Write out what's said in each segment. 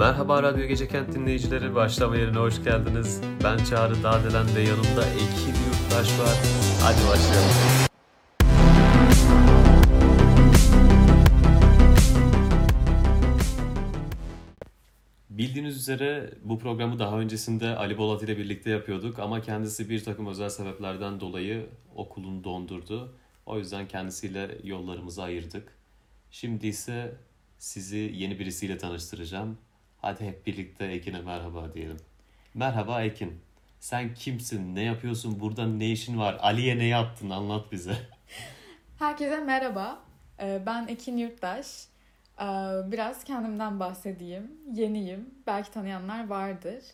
Merhaba Radyo Gece Kent dinleyicileri, başlama yerine hoş geldiniz. Ben Çağrı Dağdelen ve yanımda Ekin Yurttaş var. Hadi başlayalım. Bildiğiniz üzere bu programı daha öncesinde Ali Bolat ile birlikte yapıyorduk ama kendisi bir takım özel sebeplerden dolayı okulunu dondurdu. O yüzden kendisiyle yollarımızı ayırdık. Şimdi ise sizi yeni birisiyle tanıştıracağım. Hadi hep birlikte Ekin'e merhaba diyelim. Merhaba Ekin. Sen kimsin? Ne yapıyorsun? Burada ne işin var? Ali'ye ne yaptın? Anlat bize. Herkese merhaba. Ee, Ben Ekin Yurttaş. Ee, Biraz kendimden bahsedeyim. Yeniyim. Belki tanıyanlar vardır.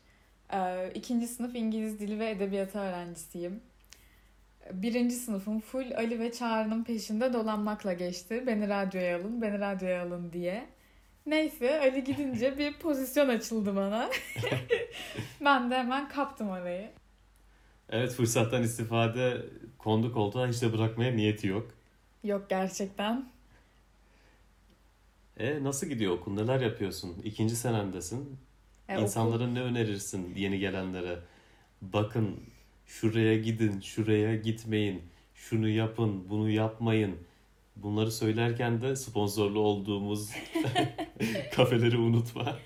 Ee, İkinci sınıf İngiliz Dili ve Edebiyatı öğrencisiyim. Birinci sınıfım full Ali ve Çağrı'nın peşinde dolanmakla geçti. Beni radyoya alın, beni radyoya alın diye. Neyse Ali gidince bir pozisyon açıldı bana. ben de hemen kaptım orayı. Evet fırsattan istifade kondu koltuğa hiç de bırakmaya niyeti yok. Yok gerçekten. E nasıl gidiyor okul? Neler yapıyorsun? İkinci senendesin. E, okul- İnsanlara ne önerirsin yeni gelenlere? Bakın şuraya gidin, şuraya gitmeyin, şunu yapın, bunu yapmayın. Bunları söylerken de sponsorlu olduğumuz kafeleri unutma.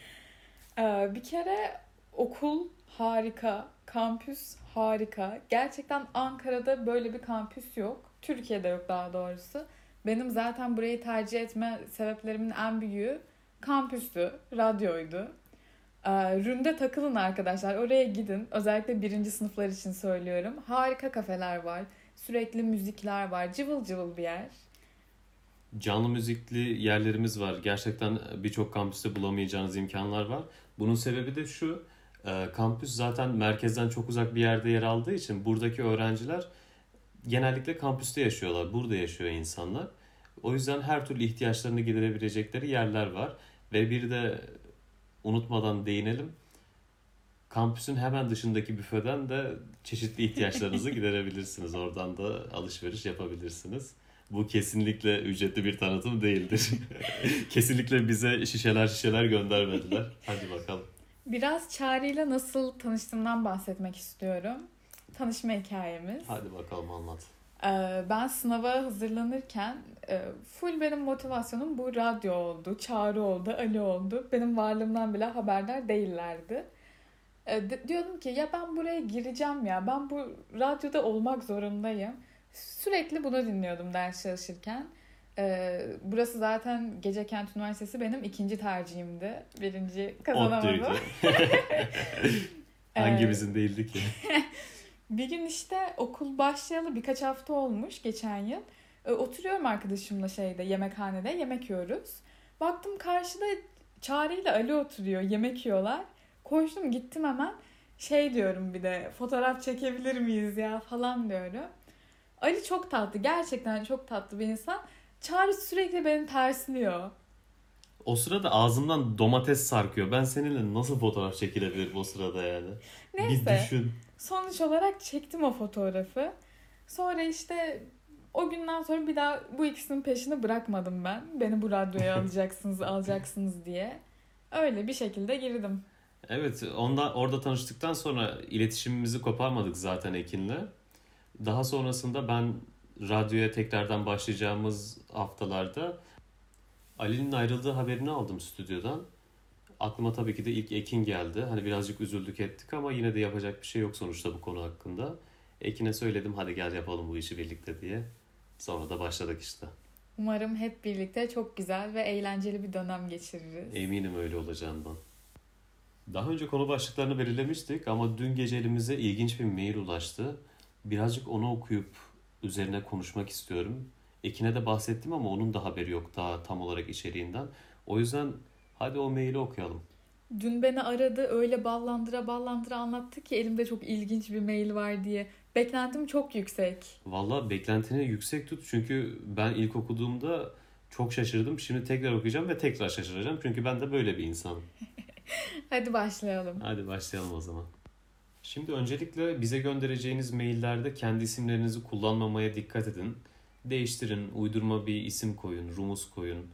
Ee, bir kere okul harika, kampüs harika. Gerçekten Ankara'da böyle bir kampüs yok. Türkiye'de yok daha doğrusu. Benim zaten burayı tercih etme sebeplerimin en büyüğü kampüstü, radyoydu. Ee, Ründe takılın arkadaşlar. Oraya gidin. Özellikle birinci sınıflar için söylüyorum. Harika kafeler var. Sürekli müzikler var. Cıvıl cıvıl bir yer. Canlı müzikli yerlerimiz var. Gerçekten birçok kampüste bulamayacağınız imkanlar var. Bunun sebebi de şu. e, Kampüs zaten merkezden çok uzak bir yerde yer aldığı için buradaki öğrenciler genellikle kampüste yaşıyorlar. Burada yaşıyor insanlar. O yüzden her türlü ihtiyaçlarını giderebilecekleri yerler var. Ve bir de unutmadan değinelim. Kampüsün hemen dışındaki büfeden de çeşitli ihtiyaçlarınızı giderebilirsiniz. Oradan da alışveriş yapabilirsiniz. Bu kesinlikle ücretli bir tanıtım değildir. kesinlikle bize şişeler şişeler göndermediler. Hadi bakalım. Biraz Çağrı'yla nasıl tanıştığımdan bahsetmek istiyorum. Tanışma hikayemiz. Hadi bakalım anlat. Ee, Ben sınava hazırlanırken e, full benim motivasyonum bu radyo oldu, Çağrı oldu, Ali oldu. Benim varlığımdan bile haberdar değillerdi. E, Diyordum ki ya ben buraya gireceğim ya, ben bu radyoda olmak zorundayım. Sürekli bunu dinliyordum ders çalışırken. E, Burası zaten Gecekent Üniversitesi benim ikinci tercihimdi. Birinci kazanamadım. Ottuydu. Ee, Hangimizin değildi ki? Bir gün işte okul başlayalı birkaç hafta olmuş geçen yıl. E, oturuyorum arkadaşımla şeyde yemekhanede yemek yiyoruz. Baktım karşıda Çağrı ile Ali oturuyor yemek yiyorlar. Koştum gittim hemen şey diyorum bir de fotoğraf çekebilir miyiz ya falan diyorum. Ali çok tatlı gerçekten çok tatlı bir insan. Çağrı sürekli beni tersliyor. O sırada ağzımdan domates sarkıyor. Ben seninle nasıl fotoğraf çekilebilirim o sırada yani? Bir Neyse. düşün. Sonuç olarak çektim o fotoğrafı. Sonra işte o günden sonra bir daha bu ikisinin peşini bırakmadım ben. Beni bu radyoya alacaksınız, alacaksınız diye. Öyle bir şekilde girdim. Evet, onda orada tanıştıktan sonra iletişimimizi koparmadık zaten Ekin'le. Daha sonrasında ben radyoya tekrardan başlayacağımız haftalarda Ali'nin ayrıldığı haberini aldım stüdyodan. Aklıma tabii ki de ilk Ekin geldi. Hani birazcık üzüldük ettik ama yine de yapacak bir şey yok sonuçta bu konu hakkında. Ekin'e söyledim hadi gel yapalım bu işi birlikte diye. Sonra da başladık işte. Umarım hep birlikte çok güzel ve eğlenceli bir dönem geçiririz. Eminim öyle olacağından. Daha önce konu başlıklarını belirlemiştik ama dün gece elimize ilginç bir mail ulaştı. Birazcık onu okuyup üzerine konuşmak istiyorum. Ekin'e de bahsettim ama onun da haberi yok daha tam olarak içeriğinden. O yüzden hadi o maili okuyalım. Dün beni aradı öyle ballandıra ballandıra anlattı ki elimde çok ilginç bir mail var diye. Beklentim çok yüksek. Valla beklentini yüksek tut çünkü ben ilk okuduğumda çok şaşırdım. Şimdi tekrar okuyacağım ve tekrar şaşıracağım çünkü ben de böyle bir insanım. Hadi başlayalım. Hadi başlayalım o zaman. Şimdi öncelikle bize göndereceğiniz maillerde kendi isimlerinizi kullanmamaya dikkat edin. Değiştirin, uydurma bir isim koyun, rumuz koyun.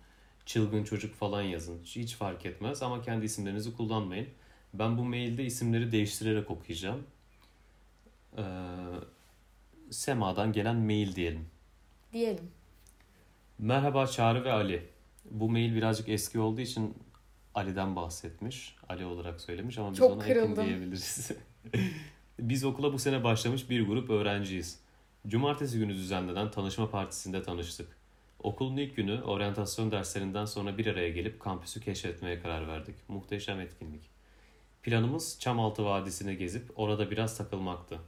çılgın çocuk falan yazın. Hiç fark etmez ama kendi isimlerinizi kullanmayın. Ben bu mailde isimleri değiştirerek okuyacağım. Ee, Sema'dan gelen mail diyelim. Diyelim. Merhaba Çağrı ve Ali. Bu mail birazcık eski olduğu için Ali'den bahsetmiş. Ali olarak söylemiş ama biz Çok ona kırıldım. Ekin diyebiliriz. biz okula bu sene başlamış bir grup öğrenciyiz. Cumartesi günü düzenlenen tanışma partisinde tanıştık. Okulun ilk günü oryantasyon derslerinden sonra bir araya gelip kampüsü keşfetmeye karar verdik. Muhteşem etkinlik. Planımız Çamaltı Vadisi'ne gezip orada biraz takılmaktı.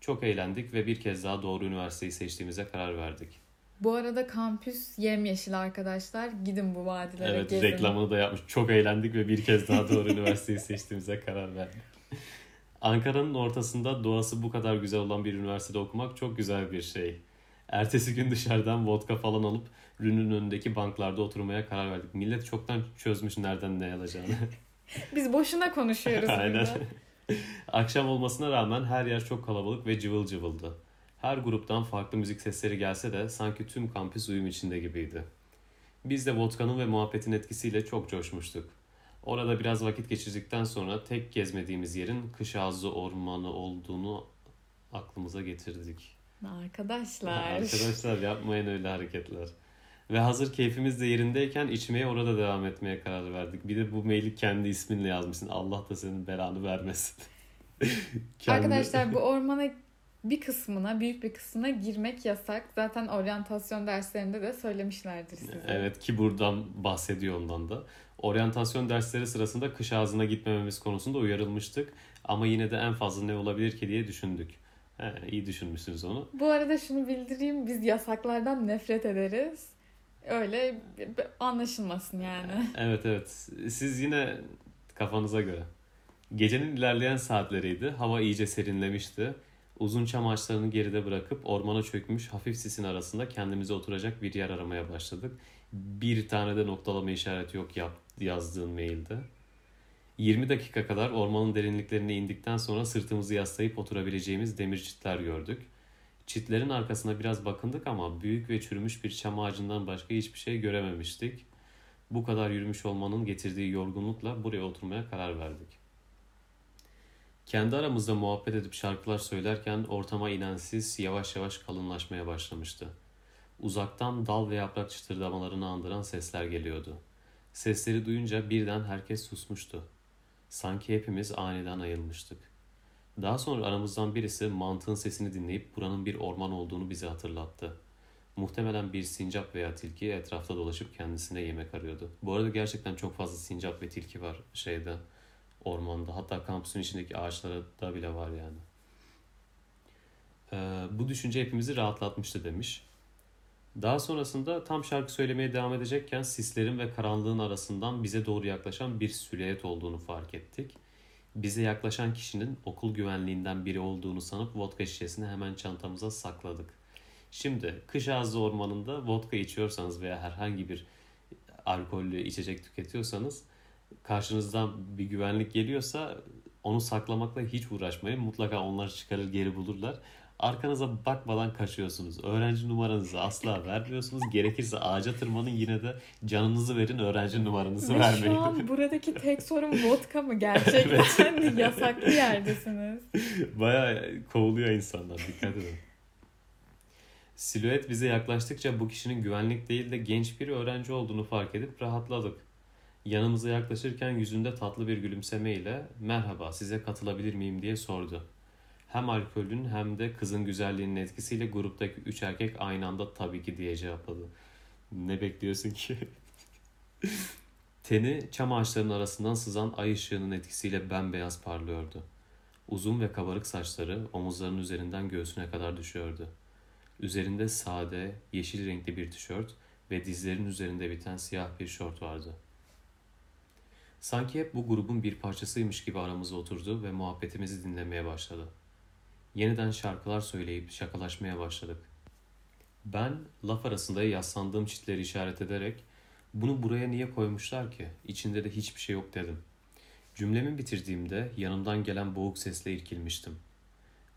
Çok eğlendik ve bir kez daha doğru üniversiteyi seçtiğimize karar verdik. Bu arada kampüs yemyeşil arkadaşlar. Gidin bu vadilere Evet gezin. reklamını da yapmış. Çok eğlendik ve bir kez daha doğru üniversiteyi seçtiğimize karar verdik. Ankara'nın ortasında doğası bu kadar güzel olan bir üniversitede okumak çok güzel bir şey. Ertesi gün dışarıdan vodka falan alıp Rünün önündeki banklarda oturmaya karar verdik. Millet çoktan çözmüş nereden ne alacağını. Biz boşuna konuşuyoruz Aynen. Akşam olmasına rağmen her yer çok kalabalık ve cıvıl cıvıldı. Her gruptan farklı müzik sesleri gelse de sanki tüm kampüs uyum içinde gibiydi. Biz de vodkanın ve muhabbetin etkisiyle çok coşmuştuk. Orada biraz vakit geçirdikten sonra tek gezmediğimiz yerin Kış Ağzı Ormanı olduğunu aklımıza getirdik. Arkadaşlar. Arkadaşlar yapmayın öyle hareketler. Ve hazır keyfimiz de yerindeyken içmeye orada devam etmeye karar verdik. Bir de bu maili kendi isminle yazmışsın. Allah da senin belanı vermesin. Kendi- Arkadaşlar bu ormana bir kısmına, büyük bir kısmına girmek yasak. Zaten oryantasyon derslerinde de söylemişlerdir size. Evet ki buradan bahsediyor ondan da. Oryantasyon dersleri sırasında kış ağzına gitmememiz konusunda uyarılmıştık. Ama yine de en fazla ne olabilir ki diye düşündük. He, iyi düşünmüşsünüz onu. Bu arada şunu bildireyim. Biz yasaklardan nefret ederiz. Öyle anlaşılmasın yani. Evet evet. Siz yine kafanıza göre. Gecenin ilerleyen saatleriydi. Hava iyice serinlemişti. Uzun çam ağaçlarını geride bırakıp ormana çökmüş hafif sisin arasında kendimize oturacak bir yer aramaya başladık. Bir tane de noktalama işareti yok yap, yazdığın mailde. 20 dakika kadar ormanın derinliklerine indikten sonra sırtımızı yaslayıp oturabileceğimiz demir çitler gördük. Çitlerin arkasına biraz bakındık ama büyük ve çürümüş bir çam ağacından başka hiçbir şey görememiştik. Bu kadar yürümüş olmanın getirdiği yorgunlukla buraya oturmaya karar verdik. Kendi aramızda muhabbet edip şarkılar söylerken ortama inen yavaş yavaş kalınlaşmaya başlamıştı. Uzaktan dal ve yaprak çıtırdamalarını andıran sesler geliyordu. Sesleri duyunca birden herkes susmuştu. Sanki hepimiz aniden ayılmıştık. Daha sonra aramızdan birisi mantığın sesini dinleyip buranın bir orman olduğunu bize hatırlattı. Muhtemelen bir sincap veya tilki etrafta dolaşıp kendisine yemek arıyordu. Bu arada gerçekten çok fazla sincap ve tilki var şeyde ormanda. Hatta kampüsün içindeki ağaçlarda bile var yani. Ee, bu düşünce hepimizi rahatlatmıştı demiş. Daha sonrasında tam şarkı söylemeye devam edecekken sislerin ve karanlığın arasından bize doğru yaklaşan bir silüet olduğunu fark ettik. Bize yaklaşan kişinin okul güvenliğinden biri olduğunu sanıp vodka şişesini hemen çantamıza sakladık. Şimdi kış ağzı ormanında vodka içiyorsanız veya herhangi bir alkollü içecek tüketiyorsanız karşınızdan bir güvenlik geliyorsa onu saklamakla hiç uğraşmayın. Mutlaka onlar çıkarır geri bulurlar. Arkanıza bakmadan kaçıyorsunuz. Öğrenci numaranızı asla vermiyorsunuz. Gerekirse ağaca tırmanın yine de canınızı verin öğrenci numaranızı Ve vermeyin. şu an buradaki tek sorun vodka mı gerçekten? Yasaklı yerdesiniz. Bayağı kovuluyor insanlar dikkat edin. Silüet bize yaklaştıkça bu kişinin güvenlik değil de genç bir öğrenci olduğunu fark edip rahatladık. Yanımıza yaklaşırken yüzünde tatlı bir gülümsemeyle merhaba size katılabilir miyim diye sordu. Hem alkolün hem de kızın güzelliğinin etkisiyle gruptaki üç erkek aynı anda tabii ki diye cevapladı. Ne bekliyorsun ki? Teni çam ağaçlarının arasından sızan ay ışığının etkisiyle bembeyaz parlıyordu. Uzun ve kabarık saçları omuzlarının üzerinden göğsüne kadar düşüyordu. Üzerinde sade, yeşil renkli bir tişört ve dizlerin üzerinde biten siyah bir şort vardı. Sanki hep bu grubun bir parçasıymış gibi aramıza oturdu ve muhabbetimizi dinlemeye başladı. Yeniden şarkılar söyleyip şakalaşmaya başladık. Ben laf arasında yaslandığım çitleri işaret ederek bunu buraya niye koymuşlar ki? İçinde de hiçbir şey yok dedim. Cümlemi bitirdiğimde yanımdan gelen boğuk sesle irkilmiştim.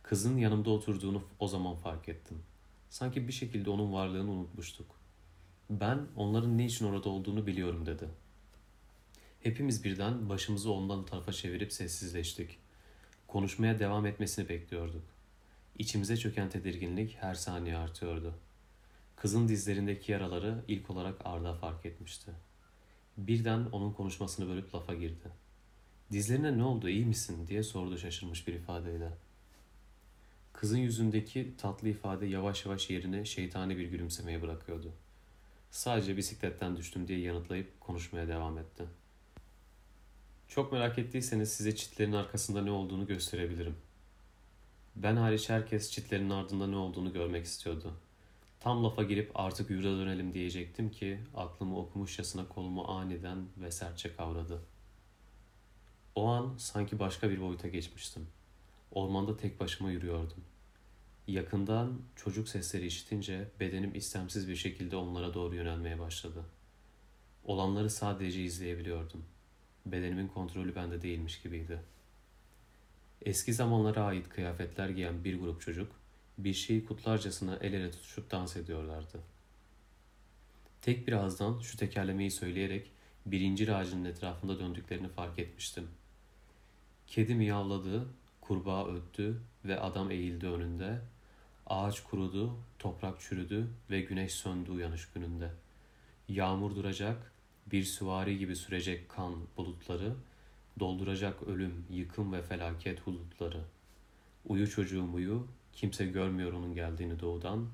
Kızın yanımda oturduğunu o zaman fark ettim. Sanki bir şekilde onun varlığını unutmuştuk. Ben onların ne için orada olduğunu biliyorum dedi. Hepimiz birden başımızı ondan tarafa çevirip sessizleştik. Konuşmaya devam etmesini bekliyorduk. İçimize çöken tedirginlik her saniye artıyordu. Kızın dizlerindeki yaraları ilk olarak Arda fark etmişti. Birden onun konuşmasını bölüp lafa girdi. Dizlerine ne oldu iyi misin diye sordu şaşırmış bir ifadeyle. Kızın yüzündeki tatlı ifade yavaş yavaş yerine şeytani bir gülümsemeye bırakıyordu. Sadece bisikletten düştüm diye yanıtlayıp konuşmaya devam etti. Çok merak ettiyseniz size çitlerin arkasında ne olduğunu gösterebilirim. Ben hariç herkes çitlerin ardında ne olduğunu görmek istiyordu. Tam lafa girip artık yurda dönelim diyecektim ki aklımı okumuşçasına kolumu aniden ve sertçe kavradı. O an sanki başka bir boyuta geçmiştim. Ormanda tek başıma yürüyordum. Yakından çocuk sesleri işitince bedenim istemsiz bir şekilde onlara doğru yönelmeye başladı. Olanları sadece izleyebiliyordum. Bedenimin kontrolü bende değilmiş gibiydi. Eski zamanlara ait kıyafetler giyen bir grup çocuk bir şeyi kutlarcasına el ele tutuşup dans ediyorlardı. Tek bir ağızdan şu tekerlemeyi söyleyerek bir incir ağacının etrafında döndüklerini fark etmiştim. Kedi miyavladı, kurbağa öttü ve adam eğildi önünde. Ağaç kurudu, toprak çürüdü ve güneş söndü uyanış gününde. Yağmur duracak, bir süvari gibi sürecek kan bulutları, dolduracak ölüm, yıkım ve felaket bulutları. Uyu çocuğum uyu, kimse görmüyor onun geldiğini doğudan.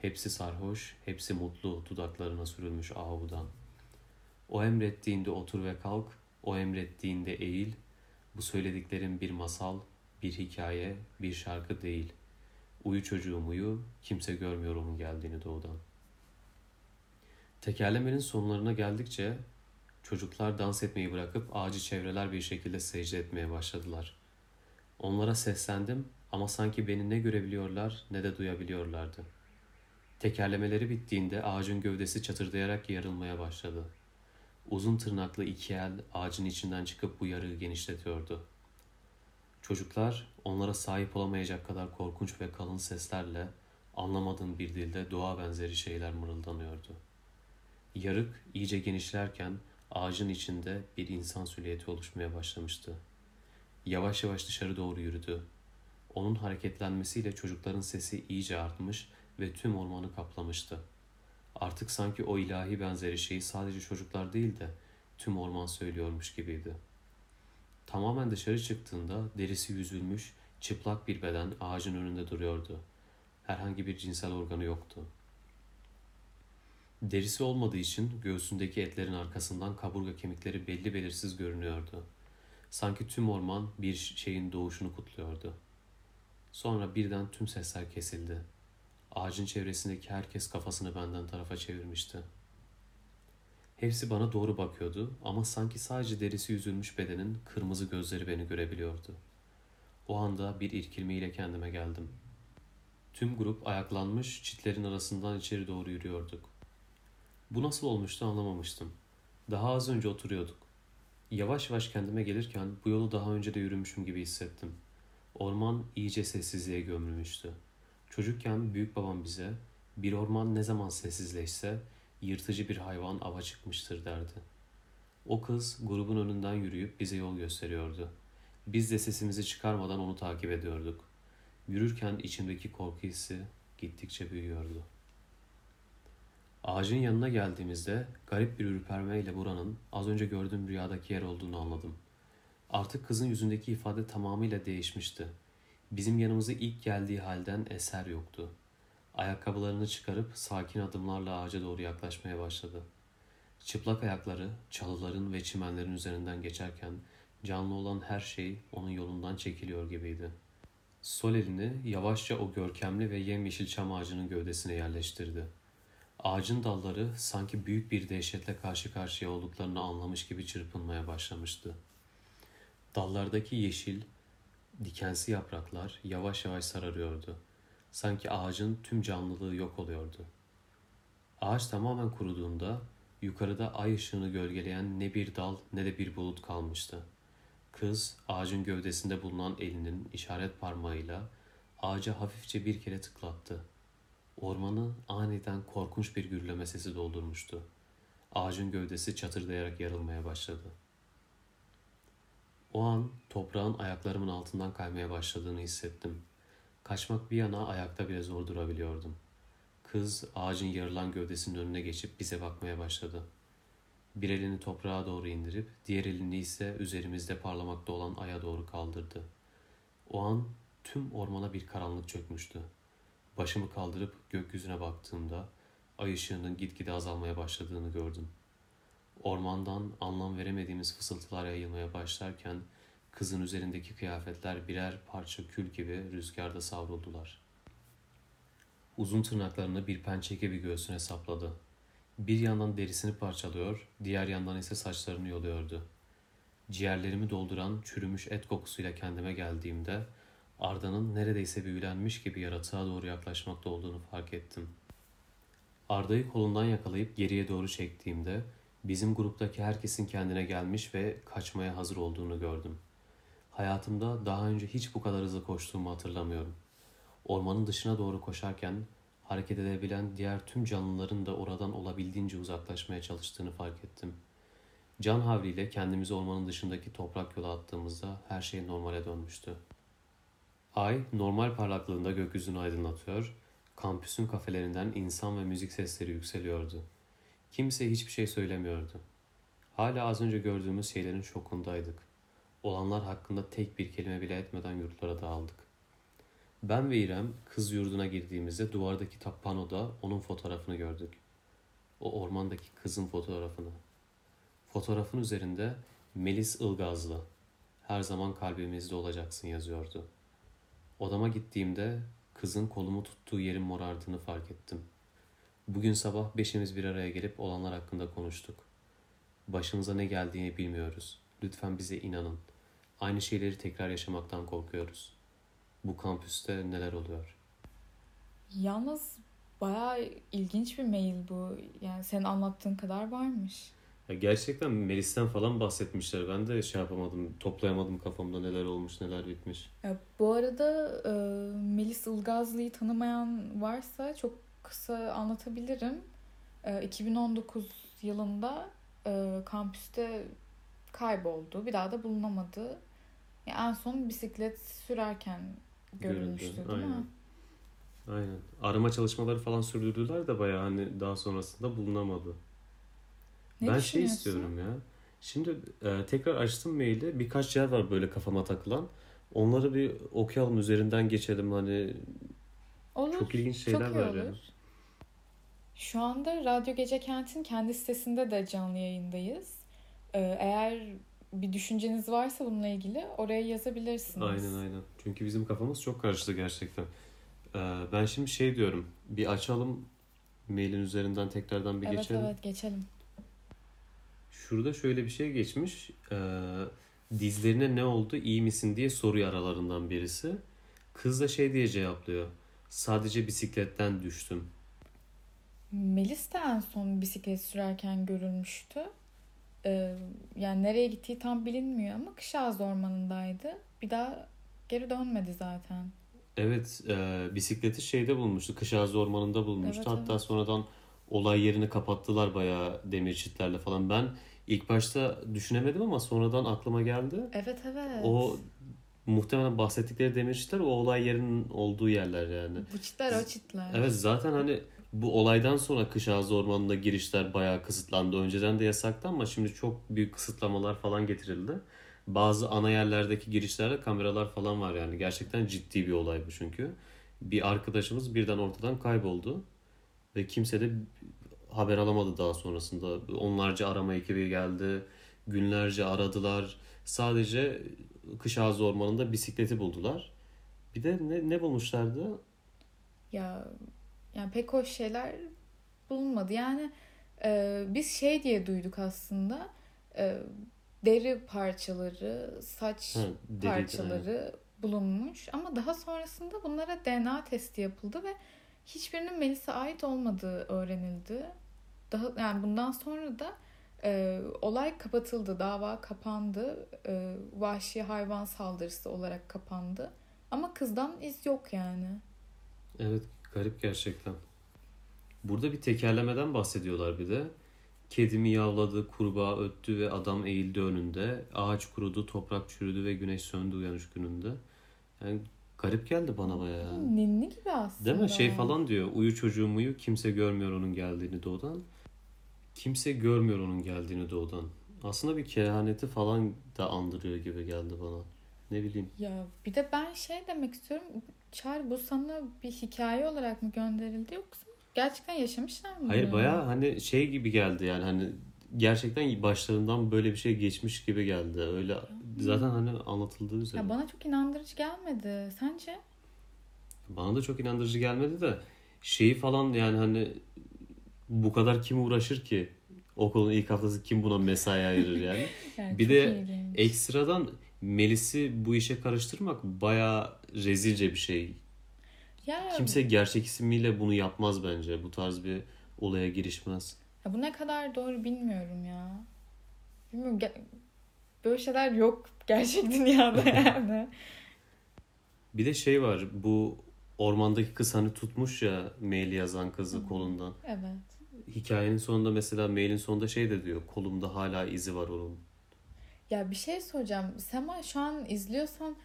Hepsi sarhoş, hepsi mutlu dudaklarına sürülmüş ahudan. O emrettiğinde otur ve kalk, o emrettiğinde eğil. Bu söylediklerim bir masal, bir hikaye, bir şarkı değil. Uyu çocuğum uyu, kimse görmüyor onun geldiğini doğudan. Tekerlemenin sonlarına geldikçe çocuklar dans etmeyi bırakıp ağacı çevreler bir şekilde secde etmeye başladılar. Onlara seslendim ama sanki beni ne görebiliyorlar ne de duyabiliyorlardı. Tekerlemeleri bittiğinde ağacın gövdesi çatırdayarak yarılmaya başladı. Uzun tırnaklı iki el ağacın içinden çıkıp bu yarığı genişletiyordu. Çocuklar onlara sahip olamayacak kadar korkunç ve kalın seslerle anlamadığım bir dilde dua benzeri şeyler mırıldanıyordu. Yarık iyice genişlerken ağacın içinde bir insan silüeti oluşmaya başlamıştı. Yavaş yavaş dışarı doğru yürüdü. Onun hareketlenmesiyle çocukların sesi iyice artmış ve tüm ormanı kaplamıştı. Artık sanki o ilahi benzeri şeyi sadece çocuklar değil de tüm orman söylüyormuş gibiydi. Tamamen dışarı çıktığında derisi yüzülmüş, çıplak bir beden ağacın önünde duruyordu. Herhangi bir cinsel organı yoktu. Derisi olmadığı için göğsündeki etlerin arkasından kaburga kemikleri belli belirsiz görünüyordu. Sanki tüm orman bir şeyin doğuşunu kutluyordu. Sonra birden tüm sesler kesildi. Ağacın çevresindeki herkes kafasını benden tarafa çevirmişti. Hepsi bana doğru bakıyordu ama sanki sadece derisi yüzülmüş bedenin kırmızı gözleri beni görebiliyordu. O anda bir irkilmeyle kendime geldim. Tüm grup ayaklanmış çitlerin arasından içeri doğru yürüyorduk. Bu nasıl olmuştu anlamamıştım. Daha az önce oturuyorduk. Yavaş yavaş kendime gelirken bu yolu daha önce de yürümüşüm gibi hissettim. Orman iyice sessizliğe gömülmüştü. Çocukken büyük babam bize bir orman ne zaman sessizleşse yırtıcı bir hayvan ava çıkmıştır derdi. O kız grubun önünden yürüyüp bize yol gösteriyordu. Biz de sesimizi çıkarmadan onu takip ediyorduk. Yürürken içimdeki korku hissi gittikçe büyüyordu. Ağacın yanına geldiğimizde garip bir ürpermeyle buranın az önce gördüğüm rüyadaki yer olduğunu anladım. Artık kızın yüzündeki ifade tamamıyla değişmişti. Bizim yanımıza ilk geldiği halden eser yoktu. Ayakkabılarını çıkarıp sakin adımlarla ağaca doğru yaklaşmaya başladı. Çıplak ayakları çalıların ve çimenlerin üzerinden geçerken canlı olan her şey onun yolundan çekiliyor gibiydi. Sol elini yavaşça o görkemli ve yemyeşil çam ağacının gövdesine yerleştirdi. Ağacın dalları sanki büyük bir dehşetle karşı karşıya olduklarını anlamış gibi çırpınmaya başlamıştı. Dallardaki yeşil, dikensi yapraklar yavaş yavaş sararıyordu. Sanki ağacın tüm canlılığı yok oluyordu. Ağaç tamamen kuruduğunda yukarıda ay ışığını gölgeleyen ne bir dal ne de bir bulut kalmıştı. Kız ağacın gövdesinde bulunan elinin işaret parmağıyla ağaca hafifçe bir kere tıklattı. Ormanı aniden korkunç bir gürleme sesi doldurmuştu. Ağacın gövdesi çatırdayarak yarılmaya başladı. O an toprağın ayaklarımın altından kaymaya başladığını hissettim. Kaçmak bir yana ayakta bile zor durabiliyordum. Kız ağacın yarılan gövdesinin önüne geçip bize bakmaya başladı. Bir elini toprağa doğru indirip diğer elini ise üzerimizde parlamakta olan aya doğru kaldırdı. O an tüm ormana bir karanlık çökmüştü. Başımı kaldırıp gökyüzüne baktığımda ay ışığının gitgide azalmaya başladığını gördüm. Ormandan anlam veremediğimiz fısıltılar yayılmaya başlarken kızın üzerindeki kıyafetler birer parça kül gibi rüzgarda savruldular. Uzun tırnaklarını bir pençe gibi göğsüne sapladı. Bir yandan derisini parçalıyor, diğer yandan ise saçlarını yoluyordu. Ciğerlerimi dolduran çürümüş et kokusuyla kendime geldiğimde Arda'nın neredeyse büyülenmiş gibi yaratığa doğru yaklaşmakta olduğunu fark ettim. Arda'yı kolundan yakalayıp geriye doğru çektiğimde bizim gruptaki herkesin kendine gelmiş ve kaçmaya hazır olduğunu gördüm. Hayatımda daha önce hiç bu kadar hızlı koştuğumu hatırlamıyorum. Ormanın dışına doğru koşarken hareket edebilen diğer tüm canlıların da oradan olabildiğince uzaklaşmaya çalıştığını fark ettim. Can havliyle kendimizi ormanın dışındaki toprak yola attığımızda her şey normale dönmüştü. Ay normal parlaklığında gökyüzünü aydınlatıyor, kampüsün kafelerinden insan ve müzik sesleri yükseliyordu. Kimse hiçbir şey söylemiyordu. Hala az önce gördüğümüz şeylerin şokundaydık. Olanlar hakkında tek bir kelime bile etmeden yurtlara dağıldık. Ben ve İrem kız yurduna girdiğimizde duvardaki panoda onun fotoğrafını gördük. O ormandaki kızın fotoğrafını. Fotoğrafın üzerinde Melis Ilgazlı, her zaman kalbimizde olacaksın yazıyordu. Odama gittiğimde kızın kolumu tuttuğu yerin morardığını fark ettim. Bugün sabah beşimiz bir araya gelip olanlar hakkında konuştuk. Başımıza ne geldiğini bilmiyoruz. Lütfen bize inanın. Aynı şeyleri tekrar yaşamaktan korkuyoruz. Bu kampüste neler oluyor? Yalnız bayağı ilginç bir mail bu. Yani senin anlattığın kadar varmış. Ya gerçekten Melis'ten falan bahsetmişler. Ben de şey yapamadım, toplayamadım kafamda neler olmuş, neler bitmiş. Ya, bu arada e, Melis Ilgazlı'yı tanımayan varsa çok kısa anlatabilirim. E, 2019 yılında e, kampüste kayboldu. Bir daha da bulunamadı. Ya, en son bisiklet sürerken görülmüştü Görüldü, değil mi? aynen. Aynen. Arama çalışmaları falan sürdürdüler de bayağı hani daha sonrasında bulunamadı. Ne ben şey istiyorum ya. Şimdi e, tekrar açtım maili. Birkaç yer var böyle kafama takılan. Onları bir okuyalım üzerinden geçelim hani Olur. çok ilginç şeyler Çok var olur. ya. Şu anda Radyo Gece Kent'in kendi sitesinde de canlı yayındayız. Ee, eğer bir düşünceniz varsa bununla ilgili oraya yazabilirsiniz. Aynen aynen. Çünkü bizim kafamız çok karıştı gerçekten. E, ben şimdi şey diyorum. Bir açalım mailin üzerinden tekrardan bir Evet geçelim. evet geçelim. Şurada şöyle bir şey geçmiş. Ee, dizlerine ne oldu iyi misin diye soruyor aralarından birisi. Kız da şey diye cevaplıyor. Sadece bisikletten düştüm. Melis de en son bisiklet sürerken görülmüştü. Ee, yani nereye gittiği tam bilinmiyor ama Kışağız Ormanı'ndaydı. Bir daha geri dönmedi zaten. Evet e, bisikleti şeyde bulmuştu. Kışağızı ormanında bulmuştu. Evet, Hatta evet. sonradan olay yerini kapattılar bayağı demir çitlerle falan. Ben ilk başta düşünemedim ama sonradan aklıma geldi. Evet evet. O muhtemelen bahsettikleri demir çitler o olay yerinin olduğu yerler yani. Bu çitler o çitler. Evet zaten hani bu olaydan sonra kış ağzı ormanına girişler bayağı kısıtlandı. Önceden de yasaktı ama şimdi çok büyük kısıtlamalar falan getirildi. Bazı ana yerlerdeki girişlerde kameralar falan var yani. Gerçekten ciddi bir olay bu çünkü. Bir arkadaşımız birden ortadan kayboldu. Ve kimse de haber alamadı daha sonrasında. Onlarca arama ekibi geldi. Günlerce aradılar. Sadece kış ağzı ormanında bisikleti buldular. Bir de ne, ne bulmuşlardı? Ya yani pek hoş şeyler bulunmadı. Yani e, biz şey diye duyduk aslında. E, deri parçaları, saç Ha, deriydi, parçaları bulunmuş ama daha sonrasında bunlara DNA testi yapıldı ve hiçbirinin Melis'e ait olmadığı öğrenildi. Daha yani bundan sonra da e, olay kapatıldı, dava kapandı, e, vahşi hayvan saldırısı olarak kapandı. Ama kızdan iz yok yani. Evet Garip gerçekten. Burada bir tekerlemeden bahsediyorlar bir de. Kedi miyavladı, kurbağa öttü ve adam eğildi önünde. Ağaç kurudu, toprak çürüdü ve güneş söndü uyanış gününde. Yani garip geldi bana bayağı. Ninni gibi aslında. Değil mi? Şey falan diyor. Uyu çocuğum uyu. Kimse görmüyor onun geldiğini doğudan. Kimse görmüyor onun geldiğini doğudan. Aslında bir kehaneti falan da andırıyor gibi geldi bana. Ne bileyim. Ya bir de ben şey demek istiyorum. Çağrı bu sana bir hikaye olarak mı gönderildi yoksa gerçekten yaşamışlar mı? Hayır baya hani şey gibi geldi yani hani gerçekten başlarından böyle bir şey geçmiş gibi geldi. Öyle zaten hani anlatıldığı üzere. Ya bana çok inandırıcı gelmedi. Sence? Bana da çok inandırıcı gelmedi de şeyi falan yani hani bu kadar kim uğraşır ki? Okulun ilk haftası kim buna mesai ayırır yani? Yani Bir de ilginç. Ekstradan Melis'i bu işe karıştırmak baya rezilce bir şey. ya, Kimse gerçek ismiyle bunu yapmaz bence. Bu tarz bir olaya girişmez. ya bu ne kadar doğru bilmiyorum ya. Bilmiyorum. ge- Böyle şeyler yok gerçek dünyada yani. Bir de şey var bu ormandaki kız hani tutmuş ya maili yazan kızı Hı. kolundan. evet. Hikayenin sonunda mesela mailin sonunda şey de diyor kolumda hala izi var onun. Ya bir şey soracağım. Sema şu an izliyorsan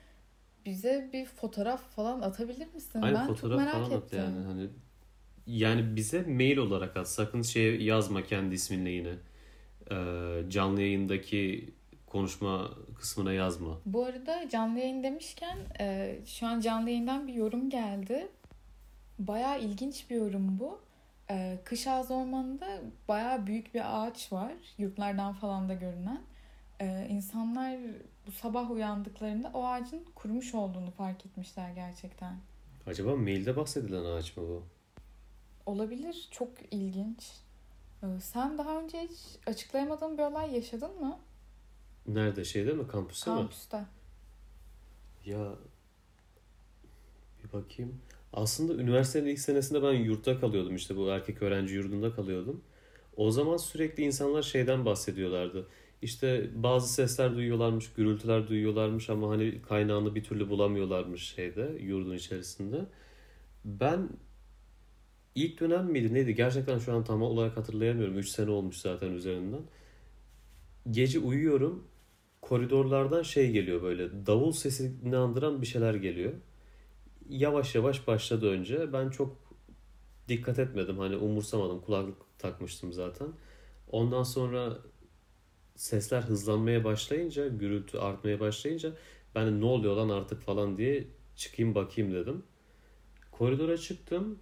bize bir fotoğraf falan atabilir misin? Aynı ben çok fotoğraf merak falan at ettim. yani hani yani bize mail olarak at. Sakın şey yazma kendi isminle yine. Ee, canlı yayındaki konuşma kısmına yazma. Bu arada canlı yayın demişken e, şu an canlı yayından bir yorum geldi. Bayağı ilginç bir yorum bu. E, Kış Ağzı Ormanı'nda bayağı büyük bir ağaç var. Yurtlardan falan da görünen. E, insanlar bu sabah uyandıklarında o ağacın kurumuş olduğunu fark etmişler gerçekten. Acaba mailde bahsedilen ağaç mı bu? Olabilir. Çok ilginç. E, Sen daha önce hiç açıklayamadığın bir olay yaşadın mı? Nerede? Şeyde mi? Kampüste mi? Kampüste. Ya bir bakayım. Aslında üniversitenin ilk senesinde ben yurtta kalıyordum işte bu erkek öğrenci yurdunda kalıyordum. O zaman sürekli insanlar şeyden bahsediyorlardı. İşte bazı sesler duyuyorlarmış, gürültüler duyuyorlarmış ama hani kaynağını bir türlü bulamıyorlarmış şeyde, yurdun içerisinde. Ben ilk dönem miydi neydi? Gerçekten şu an tam olarak hatırlayamıyorum. 3 sene olmuş zaten üzerinden. Gece uyuyorum. Koridorlardan şey geliyor böyle davul sesini andıran bir şeyler geliyor. Yavaş yavaş başladı önce. Ben çok dikkat etmedim. Hani umursamadım. Kulaklık takmıştım zaten. Ondan sonra sesler hızlanmaya başlayınca, gürültü artmaya başlayınca ben de ne oluyor lan artık falan diye çıkayım bakayım dedim. Koridora çıktım.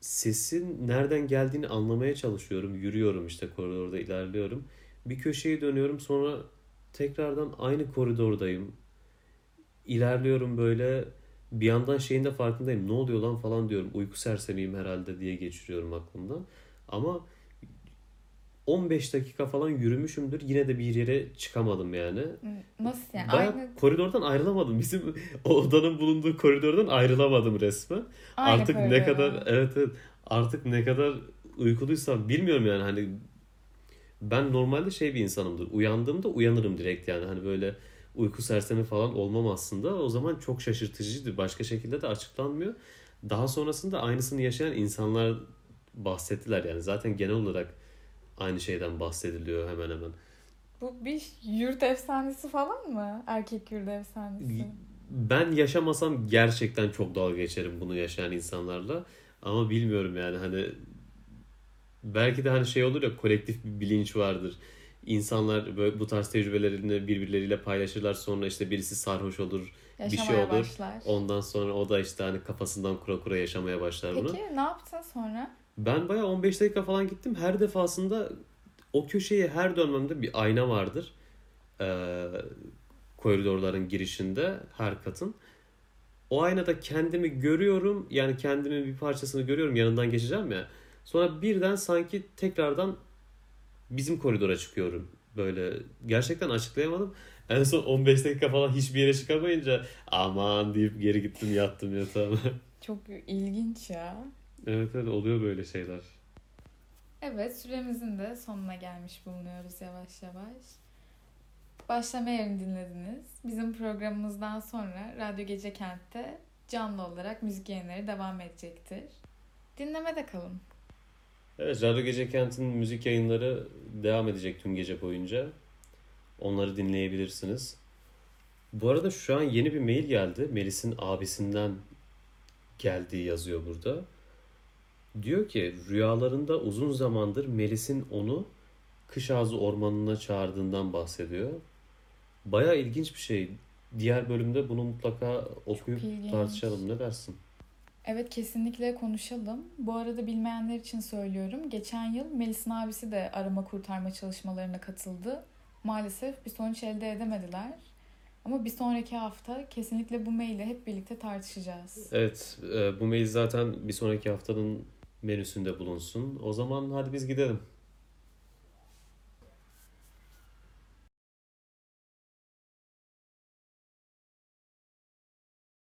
Sesin nereden geldiğini anlamaya çalışıyorum. Yürüyorum işte koridorda ilerliyorum. Bir köşeyi dönüyorum sonra tekrardan aynı koridordayım. İlerliyorum böyle bir yandan şeyin de farkındayım. Ne oluyor lan falan diyorum. Uyku sersemiyim herhalde diye geçiriyorum aklımdan. Ama 15 dakika falan yürümüşümdür. Yine de bir yere çıkamadım yani. Nasıl yani? Bayağı Aynı, koridordan ayrılamadım. Bizim odanın bulunduğu koridordan ayrılamadım resmen. aynı artık ne koridor. kadar evet evet artık ne kadar uykuluysam bilmiyorum yani hani ben normalde şey bir insanımdır. Uyandığımda uyanırım direkt yani hani böyle uyku sersemi falan olmam aslında. O zaman çok şaşırtıcıydı. Başka şekilde de açıklanmıyor. Daha sonrasında aynısını yaşayan insanlar bahsettiler yani. Zaten genel olarak aynı şeyden bahsediliyor hemen hemen. Bu bir yurt efsanesi falan mı? Erkek yurt efsanesi. Ben yaşamasam gerçekten çok dalga geçerim bunu yaşayan insanlarla. Ama bilmiyorum yani hani belki de hani şey olur ya kolektif bir bilinç vardır. İnsanlar böyle bu tarz tecrübelerini birbirleriyle paylaşırlar. Sonra işte birisi sarhoş olur. bir şey Yaşamaya olur. başlar. Ondan sonra o da işte hani kafasından kura kura yaşamaya başlar bunu. Peki ne yaptın sonra? Ben bayağı 15 dakika falan gittim. Her defasında o köşeye her dönmemde bir ayna vardır. Ee, koridorların girişinde her katın. O aynada kendimi görüyorum. Yani kendimin bir parçasını görüyorum. Yanından geçeceğim ya. Sonra birden sanki tekrardan bizim koridora çıkıyorum. Böyle gerçekten açıklayamadım. En son 15 dakika falan hiçbir yere çıkamayınca aman deyip geri gittim yattım yatağıma. Çok ilginç ya. evet evet oluyor böyle şeyler. Evet süremizin de sonuna gelmiş bulunuyoruz yavaş yavaş. Başlama yerini dinlediniz. Bizim programımızdan sonra Radyo Gece Kent'te canlı olarak müzik yayınları devam edecektir. Dinlemede kalın. Evet, Radyo Gece Kent'in müzik yayınları devam edecek tüm gece boyunca. Onları dinleyebilirsiniz. Bu arada şu an yeni bir mail geldi. Melis'in abisinden geldiği yazıyor burada. Diyor ki rüyalarında uzun zamandır Melis'in onu kış ağzı ormanına çağırdığından bahsediyor. Baya ilginç bir şey. Diğer bölümde bunu mutlaka okuyup tartışalım. Ne dersin? Evet kesinlikle konuşalım. Bu arada bilmeyenler için söylüyorum. Geçen yıl Melis'in abisi de arama kurtarma çalışmalarına katıldı. Maalesef bir sonuç elde edemediler. Ama bir sonraki hafta kesinlikle bu maili hep birlikte tartışacağız. Evet, e, bu mail zaten bir sonraki haftanın menüsünde bulunsun. O zaman hadi biz gidelim.